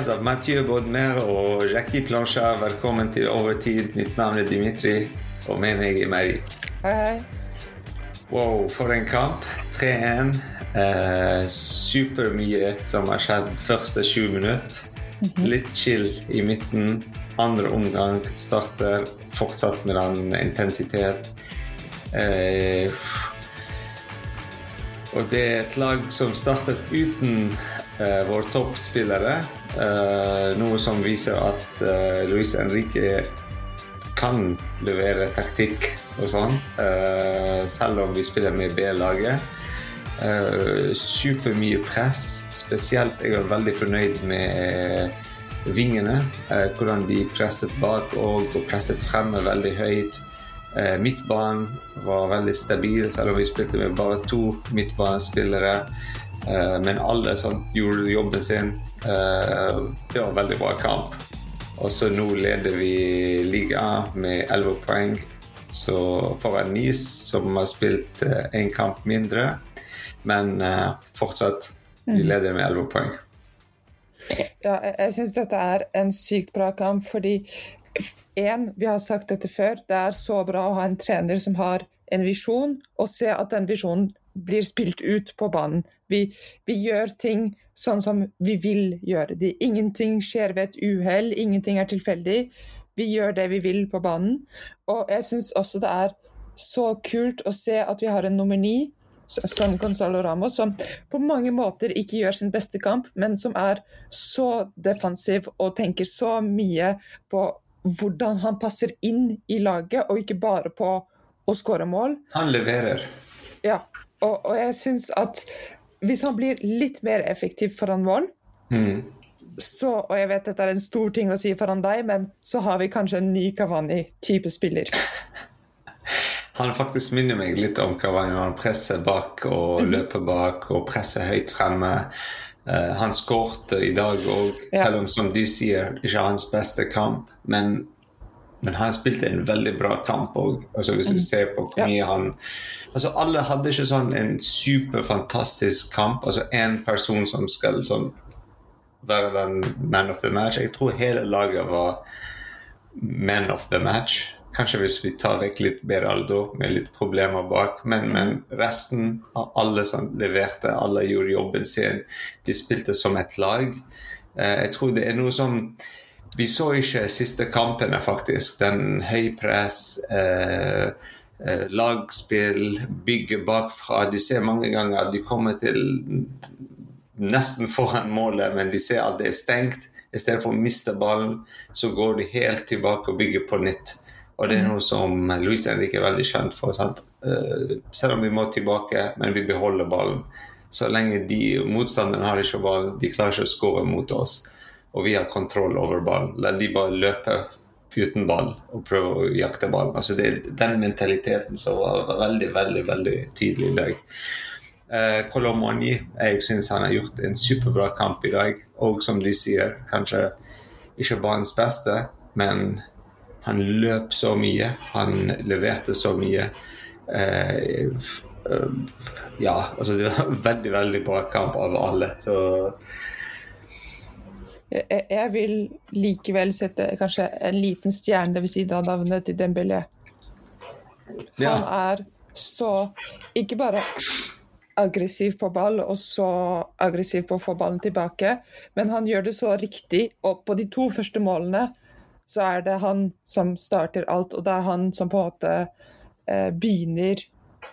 fans av Mathieu Bodmer og Jackie Planchard. Velkommen til Overtid. Mitt navn er Dimitri, og med meg er Mary. Hei, hei. Wow, for en kamp. 3-1. Eh, supermye som har skjedd første sju minutter. Litt chill i midten. Andre omgang starter fortsatt med den intensitet. Eh, og det er et lag som startet uten eh, våre toppspillere. Eh, noe som viser at eh, Luis Henrique kan levere taktikk og sånn, eh, selv om vi spiller med B-laget. Eh, Supermye press. Spesielt jeg er veldig fornøyd med vingene. Uh, hvordan de presset bak og, og presset fremme veldig høyt. Uh, midtbanen var veldig stabil, selv om vi spilte med bare to midtbanespillere. Uh, men alle sånn, gjorde jobben sin. det var en veldig bra kamp. Og så nå leder vi ligaen med 11 poeng. Så foran Nice, som har spilt én kamp mindre. Men fortsatt, vi leder med 11 poeng. Ja, jeg syns dette er en sykt bra kamp, fordi én, vi har sagt dette før, det er så bra å ha en trener som har en visjon, og se at den visjonen blir spilt ut på banen. Vi, vi gjør ting sånn som vi vil gjøre de. Ingenting skjer ved et uhell, ingenting er tilfeldig. Vi gjør det vi vil på banen. Og jeg syns også det er så kult å se at vi har en nomini som Gonzalo Ramos, som på mange måter ikke gjør sin beste kamp, men som er så defensiv og tenker så mye på hvordan han passer inn i laget, og ikke bare på å skåre mål. Han leverer. Ja, og, og jeg syns at hvis han blir litt mer effektiv foran mål, mm. så, og jeg vet dette er en stor ting å si foran deg, men så har vi kanskje en ny Kavani-type spiller. Han faktisk minner meg litt om Kavani når han presser bak og løper bak og presser høyt fremme. Uh, han skårte i dag òg, Ja. selv om som du sier, ikke hans beste kamp. Men, men han spilte en veldig bra kamp òg. Altså, hvis du ser på hvor mye han altså, Alle hadde ikke sånn en superfantastisk kamp. Altså én person som skal sånn, være den man of the match. Jeg tror hele laget var man of the match. Kanskje hvis vi tar vekk litt Beraldo med litt problemer bak. Men, men resten av alle som leverte, alle gjorde jobben sin. De spilte som et lag. Eh, jeg tror det er noe som Vi så ikke siste kampene, faktisk. Den høypress, eh, eh, lagspill, bygge bakfra. Du ser mange ganger at de kommer til nesten foran målet, men de ser at det er stengt. I stedet for å miste ballen, så går de helt tilbake og bygger på nytt. Og det er noe som Luis Henrik er veldig kjent for. Sant? Eh, selv om vi må tilbake, men vi beholder ballen. Så lenge de motstanderne har ikke ballen, de klarer ikke å skåre mot oss. Og vi har kontroll over ballen. La de bare løpe uten ball og prøve å jakte ballen. Altså det er den mentaliteten som var veldig, veldig, veldig tydelig i dag. Eh, Kolomani, jeg syns han har gjort en superbra kamp i dag. Og som de sier, kanskje ikke banens beste, men han løp så mye. Han leverte så mye. Eh, eh, ja, altså det var en veldig, veldig bra kamp av alle. Så Jeg, jeg vil likevel sette kanskje en liten stjerne ved siden av navnet til Dembélé. Han er så ikke bare aggressiv på ball og så aggressiv på å få ballen tilbake, men han gjør det så riktig. Og på de to første målene så er det han som starter alt, og det er han som på en måte eh, begynner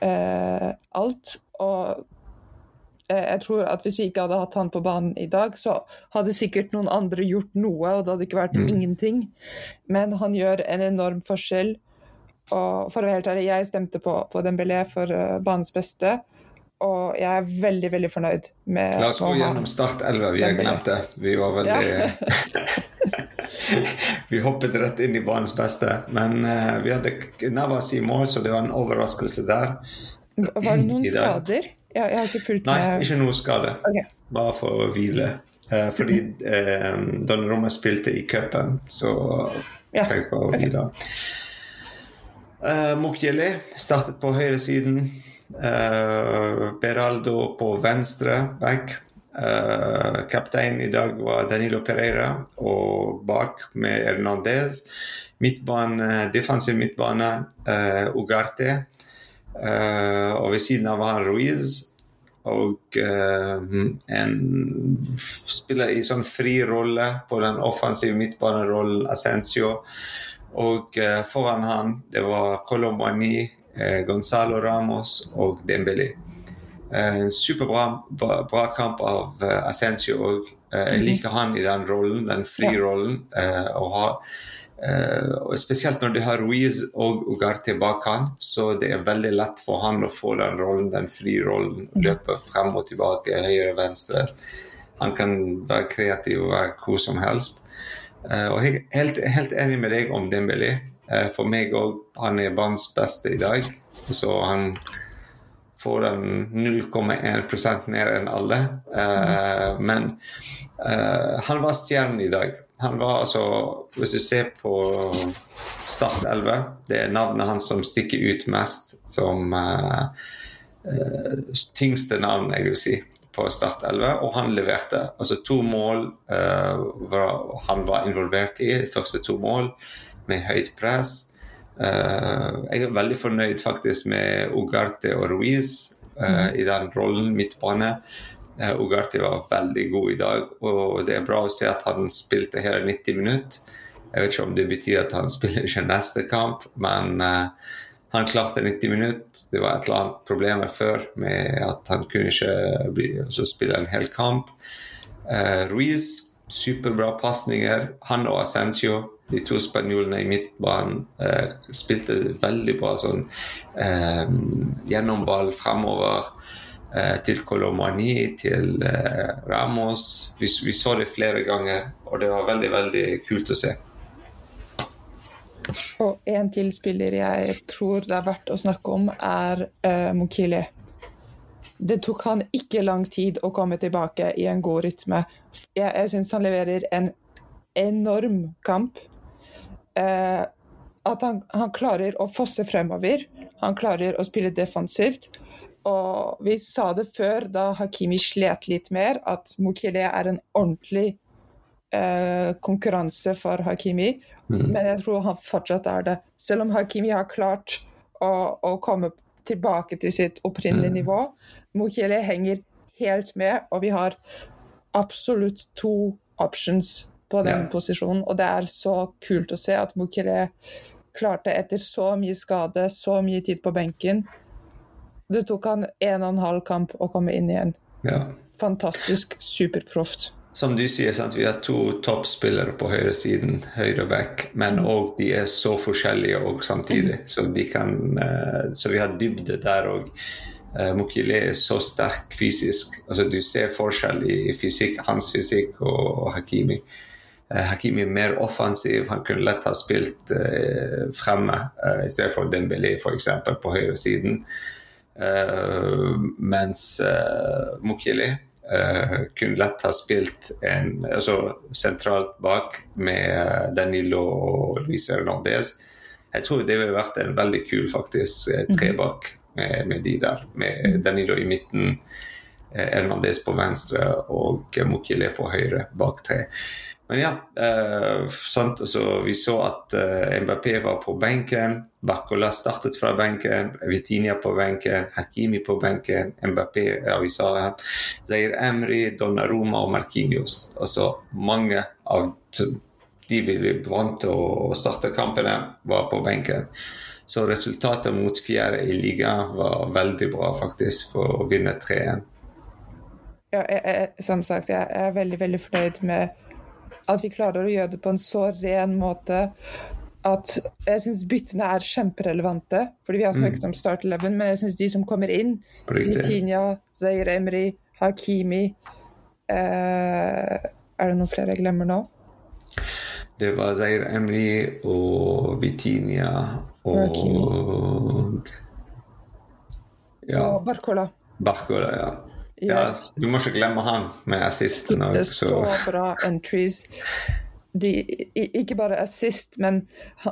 eh, alt. Og jeg tror at hvis vi ikke hadde hatt han på banen i dag, så hadde sikkert noen andre gjort noe, og det hadde ikke vært ingenting. Men han gjør en enorm forskjell. Og for å være helt ærlig, jeg stemte på, på Dembélé for uh, banens beste. Og jeg er veldig, veldig fornøyd med La oss gå gjennom Start 11. Vi har glemt det. Vi var veldig Vi hoppet rett inn i banens beste. Men uh, vi hadde Navas i mål, så det var en overraskelse der. Var det noen skader? Jeg, jeg har ikke fulgt Nei, med. ikke noe skade. Okay. Bare for å hvile. Eh, fordi eh, Donnarumma spilte i cupen, så Ja, trengte bare å hvile. Uh, Mukhjeli startet på høyresiden. Uh, Beraldo på venstre back. Uh, kaptein i dag var Danilo Pereira, og bak med Hernandez. Midtbane, defensiv midtbane, uh, Ugarte. Uh, og ved siden av han Ruiz. Og en spiller i sånn fri rolle på den offensive midtbanerollen, Ascencio. Og foran han det var Colomani, Gonzalo Ramos og Dembélé. En superbra bra kamp av uh, Ascencio òg. Uh, jeg mhm. liker han i den rollen, den frirollen. Uh, og Uh, spesielt når de har Ruiz og Ugarte bak han, så det er veldig lett for han å få den rollen, den frirollen. Løpe frem og tilbake, høyre, venstre. Han kan være kreativ og være hvor som helst. Uh, og jeg er helt, helt, enig med deg om Dembélé. Uh, for meg òg, han er banens beste i dag. Så han får den 0,1% mer enn alle. Uh, men uh, han var stjernen i dag. Han var altså Hvis du ser på Start 11, det er navnet hans som stikker ut mest som uh, tyngste navn, jeg vil si, på Start 11. Og han leverte. Altså to mål var, han var involvert i, første to mål, med høyt press. Uh, jeg er veldig fornøyd faktisk med Ugarte og Ruiz uh, i den rollen, midtbane. Uh, Ugarte var veldig god i dag, og det er bra å se at han spilte hele 90 minutter. Jeg vet ikke om det betyr at han spiller ikke neste kamp, men han klarte 90 minutter. Det var et eller annet problem før med at han kunne ikke bli, altså spille en hel kamp. Ruiz, superbra pasninger. Han og Ascencio de to spanjolene i midtbanen eh, spilte veldig bra sånn eh, gjennomball fremover eh, til Colomani, til eh, Ramos. Vi, vi, så det flere ganger, og det var veldig, veldig kult å se. Og en til spiller jeg tror det er verdt å snakke om, er eh, Mokile. Det tok han ikke lang tid å komme tilbake i en god rytme. Jeg, jeg syns han leverer en enorm kamp eh, at han, han, klarer å fosse fremover. Han klarer å spille defensivt. Og vi sa det før, da Hakimi slet litt mer, at Mukile er en ordentlig eh, konkurranse for Hakimi. Mm. Men jeg tror han fortsatt er det. Selv om Hakimi har klart å, å komme tilbake til sitt opprinnelige mm. nivå. Mukile henger helt med, og vi har absolutt to options på den ja. posisjonen. Og det er så kult å se at Mukere klarte etter så mye skade, så mye tid på benken Det tok han en og en halv kamp å komme inn igjen. Ja. Fantastisk superproft. Som du sier, sant? vi har to toppspillere på høyresiden, høyre back, men òg mm. de er så forskjellige og samtidig. Mm. Så, kan, uh, så vi har dybde der òg. Uh, Mokile er så sterk fysisk. Altså, du ser forskjell i fysikk, hans fysikk og Hakimi. Eh, Hakimi er mer offensiv. Han kunne lett ha spilt uh, fremme uh, i stedet for Dembélé f.eks. på høyresiden. Uh, mens uh, Mukhili uh, kunne lett ha spilt en, altså, sentralt bak med Danilo og Luis Hernandez. Jeg tror det ville vært en veldig kul faktisk trebak med, med de der. Med Danilo i midten, Hernandez på venstre og Mukhili på høyre bak tre. Men ja, eh, sant? Altså, vi så at eh, Mbappé var på benken. Barcola startet fra benken. Vitinia på benken. Hakimi på benken. Mbappé, ja, vi sa han. Zair Emry, Donnaruma og Markinius. Altså mange av de vi vant til å starte kampene, var på benken. Så resultatet mot fjerde i ligaen var veldig bra, faktisk, for å vinne 3-1. Ja, jeg, jeg, som sagt, jeg er veldig, veldig fornøyd med at vi klarer å gjøre det på en så ren måte at jeg syns byttene er kjemperelevante. Fordi vi har snakket mm. om Start 11, men jeg syns de som kommer inn, Vitinha, Zair Emry, Hakimi eh, Er det noen flere jeg glemmer nå? Det var Zair Emry og Vitinia og Hakimi. Ja. Og Barcola. Barcola, ja. Ja, du må ikke glemme han med assisten òg. Så bra entries. De, ikke bare assist, men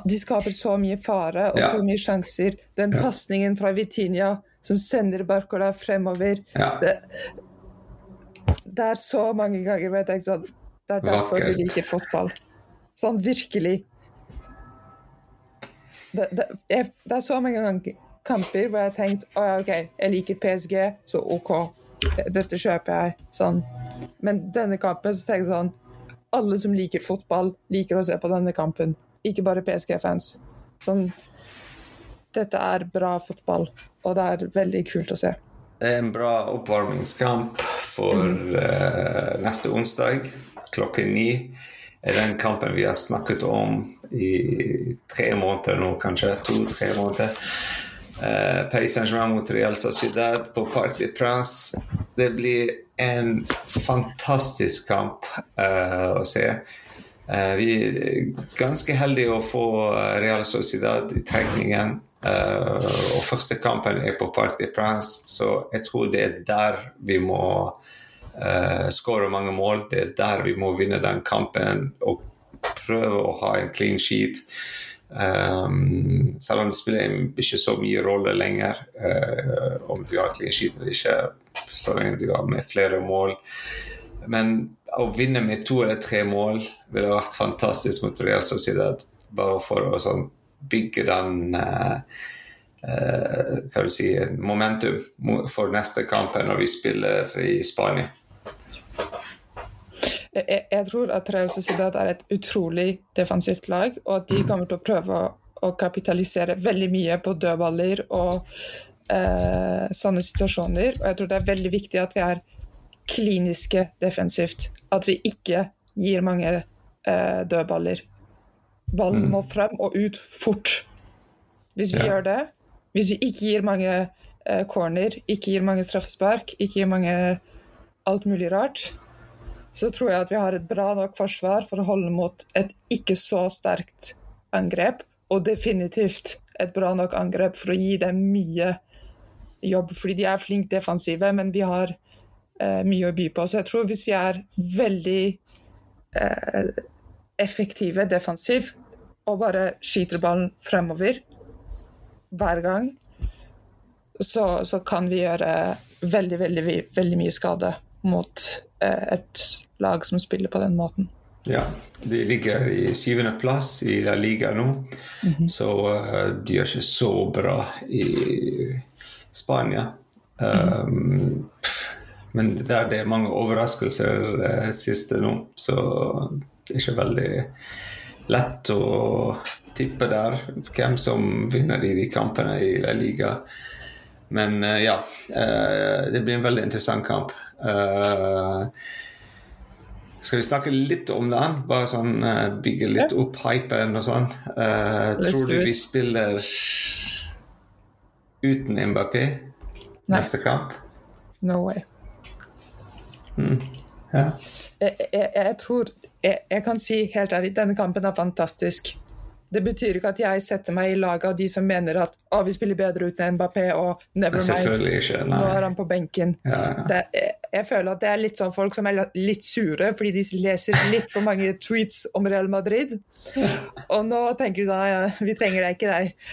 de skaper så mye fare og ja. så mye sjanser. Den ja. pasningen fra Vitinia som sender Barcola fremover ja. det, det er så mange ganger vet jeg sånn Det er derfor Vakkert. vi liker fotball. Sånn virkelig. Det, det, jeg, det er så mange ganger kamper hvor jeg har tenkt oh, ja, OK, jeg liker PSG, så OK, dette kjøper jeg. Sånn. Men denne kampen så tenker jeg sånn Alle som liker fotball, liker å se på denne kampen. Ikke bare PSG-fans. Sånn Dette er bra fotball, og det er veldig kult å se. Det er en bra oppvarmingskamp for uh, neste onsdag klokken ni. er den kampen vi har snakket om i tre måneder nå, kanskje. To-tre måneder. Eh, Paris Saint-Germain mot Real Sociedad på Parc de Prince. Det blir en fantastisk kamp eh, å se. Eh, vi er ganske heldige å få Real Sociedad i trekningen. Eh, og første kampen er på Parc de Prince, så jeg tror det er der vi må uh, skåre mange mål. Det er der vi må vinne den kampen og prøve å ha en clean sheet. Um, selv om det spiller ikke så mye rolle lenger uh, om du har clean sheet eller ikke, så lenge du har med flere mål. Men å vinne med to eller tre mål ville vært fantastisk mot Real Sociedad. Bare for å sånn, bygge den uh, uh, hva si, momentum for neste kamp når vi spiller i Spania. Jeg, jeg tror at Real Sociedad er et utrolig defensivt lag, og at de kommer til å prøve å, å kapitalisere veldig mye på dødballer og eh, sånne situasjoner. Og jeg tror det er veldig viktig at vi er kliniske defensivt. At vi ikke gir mange eh, dødballer. Ballen må frem og ut fort. Hvis vi Ja. gjør det, hvis vi ikke gir mange eh, corner, ikke gir mange straffespark, ikke gir mange alt mulig rart, så tror jeg at vi har et bra nok forsvar for å holde mot et ikke så sterkt angrep, og definitivt et bra nok angrep for å gi dem mye jobb, fordi de er flink defensive, men vi har eh, mye å by på. Så jeg tror hvis vi er veldig eh, effektive defensiv og bare skyter ballen fremover hver gang, så, så kan vi gjøre veldig, veldig, veldig mye skade mot eh, et lag som spiller på den måten. Ja, de ligger i syvendeplass i La Liga nå, så uh, de gjør ikke så bra i Spania. Um, men der det er mange overraskelser uh, siste nå, så det er ikke veldig lett å tippe der hvem som vinner de, de kampene i La Liga. Men uh, ja, uh, det blir en veldig interessant kamp. Eh, skal vi snakke litt om den? Bare sånn eh, bygge litt opp hypen og sånn. Eh, tror du vi spiller uten Mbappé neste kamp? No way. Ja. Jeg, jeg, jeg tror jeg, jeg kan si helt ærlig, denne kampen er fantastisk. Det betyr ikke at jeg setter meg i laget av de som mener at å, vi spiller bedre uten Mbappé og never mind, nå er han på benken. Ja, ja. Det, jeg, føler at det er litt sånn folk som er litt sure fordi de leser litt for mange tweets om Real Madrid. Og nå tenker de da ja, vi trenger deg ikke deg.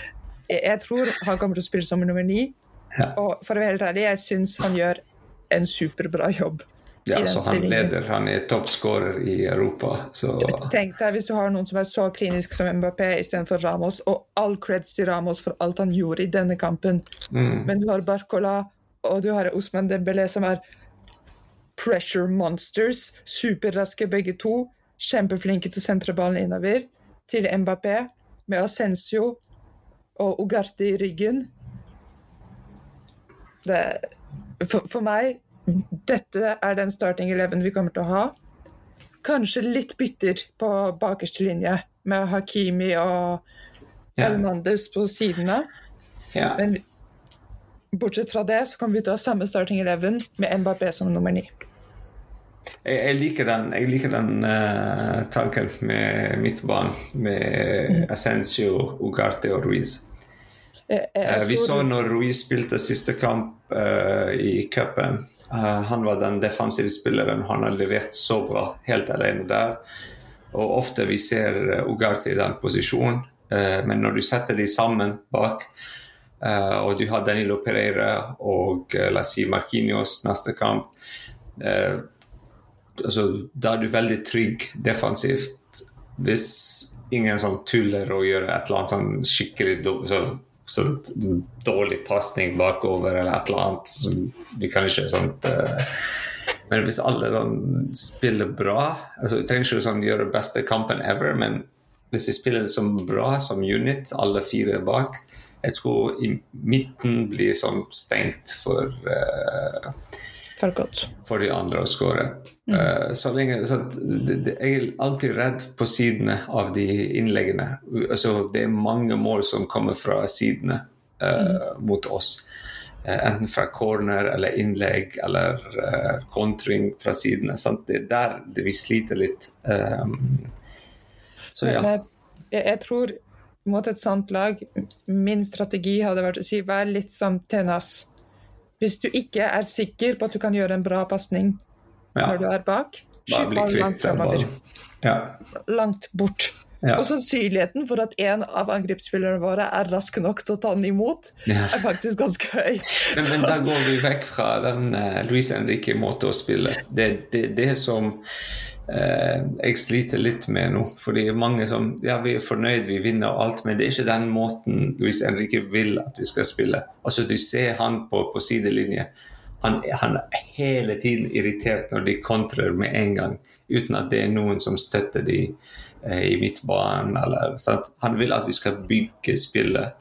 Jeg, jeg tror han kommer til å spille som nummer ni. Ja. Og for å være helt ærlig, jeg syns han gjør en superbra jobb. Ja, så han leder. Han er toppskårer i Europa, så Tenk deg hvis du har noen som er så klinisk som Mbappé istedenfor Ramos, og all creds til Ramos for alt han gjorde i denne kampen. mm, Men du har Barcola og du har Osman Dembélé som er pressure monsters. Superraske begge to. Kjempeflinke til å sentre ballen innover. Til Mbappé med Ascencio og Ugarte i ryggen. Det, for, for meg, dette er den starting eleven vi kommer til å ha. Kanskje litt bytter på bakerste linje, med Hakimi og Ja. Hernandez på sidene. ja. Men bortsett fra det, så kommer vi til å ha samme starting eleven med Mbappé som nummer ni. Jeg, jeg liker den, jeg liker den uh, tanken med midtbanen, med Ascencio, Ugarte og Ruiz. Jeg vi så når Ruiz spilte siste kamp uh, i cupen. han var den defensive spilleren. Han har levert så bra helt alene der. Og ofte vi ser Ugarte i den posisjonen, men når du setter de sammen bak, og du har Danilo Pereira og la oss si Marquinhos neste kamp, altså, Da er du veldig trygg defensivt hvis ingen sånn tuller og gjør et eller annet sånn skikkelig så, så dårlig pasning bakover eller et eller annet. Så vi kan ikke sånt uh, Men hvis alle sånn spiller bra altså, Du trenger ikke sånn, gjøre beste kampen ever, men hvis de spiller liksom bra som unit, alle fire bak Jeg tror i midten blir sånn stengt for uh, for godt. For de andre å skåre. Mm. Uh, så så jeg er alltid redd på sidene av de innleggene. Altså, det er mange mål som kommer fra sidene uh, mm. mot oss. Uh, enten fra corner eller innlegg eller kontring fra sidene. Sant? Det er der det vi sliter litt. Um, så ja. Jeg, jeg, tror mot et sånt lag, min strategi hadde vært å si vær litt som Tenas hvis du ikke er sikker på at du kan gjøre en bra pasning ja. når du er bak, skyt ballen langt framover. Ja. Langt bort. Ja. Og sannsynligheten for at en av angrepsspillerne våre er rask nok til å ta den imot, ja. er faktisk ganske høy. Men, men da går vi vekk fra den uh, Louise Henrique-måten å spille. Det er det, det, som eh, jeg sliter litt med nå. Fordi mange som Ja, vi er fornøyd, vi vinner og alt, men det er ikke den måten Luis Henrique vil at vi skal spille. Altså, du ser han på, på sidelinje. Han, han, er hele tiden irritert når de kontrer med en gang, uten at det er noen som støtter de eh, i midtbanen. Eller? Han vil at vi skal bygge spillet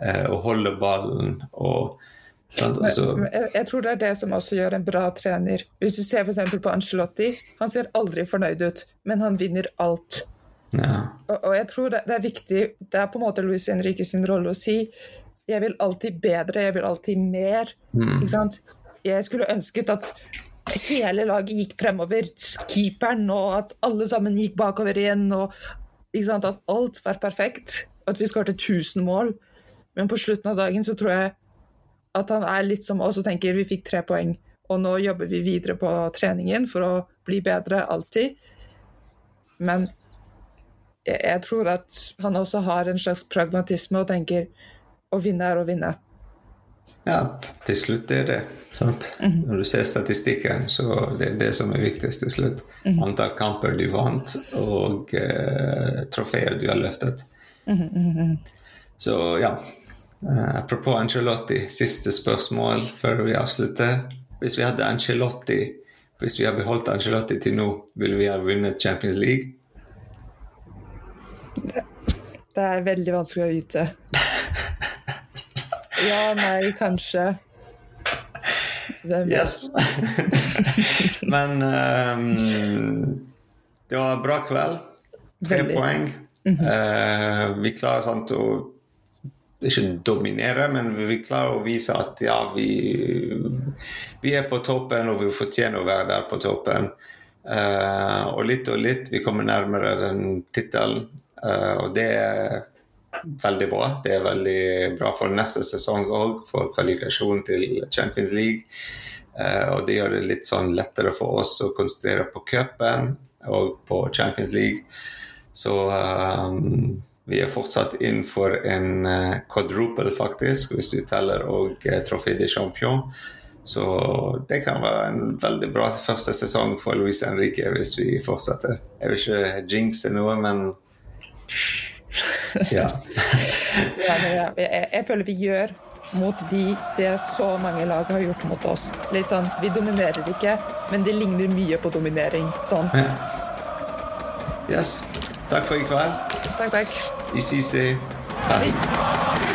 eh, og holde ballen. og Altså... Jeg, jeg, tror det er det som også gjør en bra trener. Hvis du ser f.eks. på Angelotti, han ser aldri fornøyd ut, men han vinner alt. Ja. Og, og, jeg tror det, det, er viktig Det er på en måte Luis Henrique sin rolle å si jeg vil alltid bedre, jeg vil alltid mer. Mm. Ikke sant? Jeg skulle ønsket at hele laget gikk fremover, keeperen, og at alle sammen gikk bakover igjen. og At alt var perfekt, at vi skåret 1000 mål. Men på slutten av dagen så tror jeg at han er litt som oss og tenker vi fikk tre poeng, og nå jobber vi videre på treningen for å bli bedre alltid. Men jeg, jeg tror at han også har en slags pragmatisme og tenker å vinne er å vinne. Ja, til slutt er det. sant? Mm -hmm. Når du ser statistikken, så det er det som er viktigst til slutt. Mm -hmm. Antall kamper du vant, og eh, trofeer du har løftet. Mm -hmm. Så ja, apropos Angelotti, siste spørsmål før vi avslutter. Hvis vi hadde Angelotti, hvis vi har beholdt Angelotti til nå, ville vi ha vunnet Champions League? Det, det er veldig vanskelig å vite. ja, nei, kanskje. Hvem yes. Men um, det var en bra kveld. Tre poeng. Mm -hmm. uh, vi klarer sant å ikke dominere, men vi klarer å vise at ja, vi, vi er på toppen, og vi fortjener å være der på toppen. Uh, og litt og litt, vi kommer nærmere den tittelen. Uh, og det er veldig bra. Det er veldig bra for neste sesong òg, for kvalifikasjon til Champions League. Uh, og det gjør det litt sånn lettere for oss å konsentrere på cupen og på Champions League. Så um, vi er fortsatt innenfor en uh, quadruple, faktisk, hvis du teller og uh, Trofé de Champion. Så det kan være en veldig bra første sesong for Luis Henrique hvis vi fortsetter. Jeg vil ikke jinxe noe, men ja. ja, ja. Jeg, jeg, føler vi gjør mot de det så mange lag har gjort mot oss. Litt sånn, Vi dominerer ikke, men det ligner mye på dominering. Sånn. Ja. Yes. Takk for i kveld. Takk, takk. Vi ses. Bye.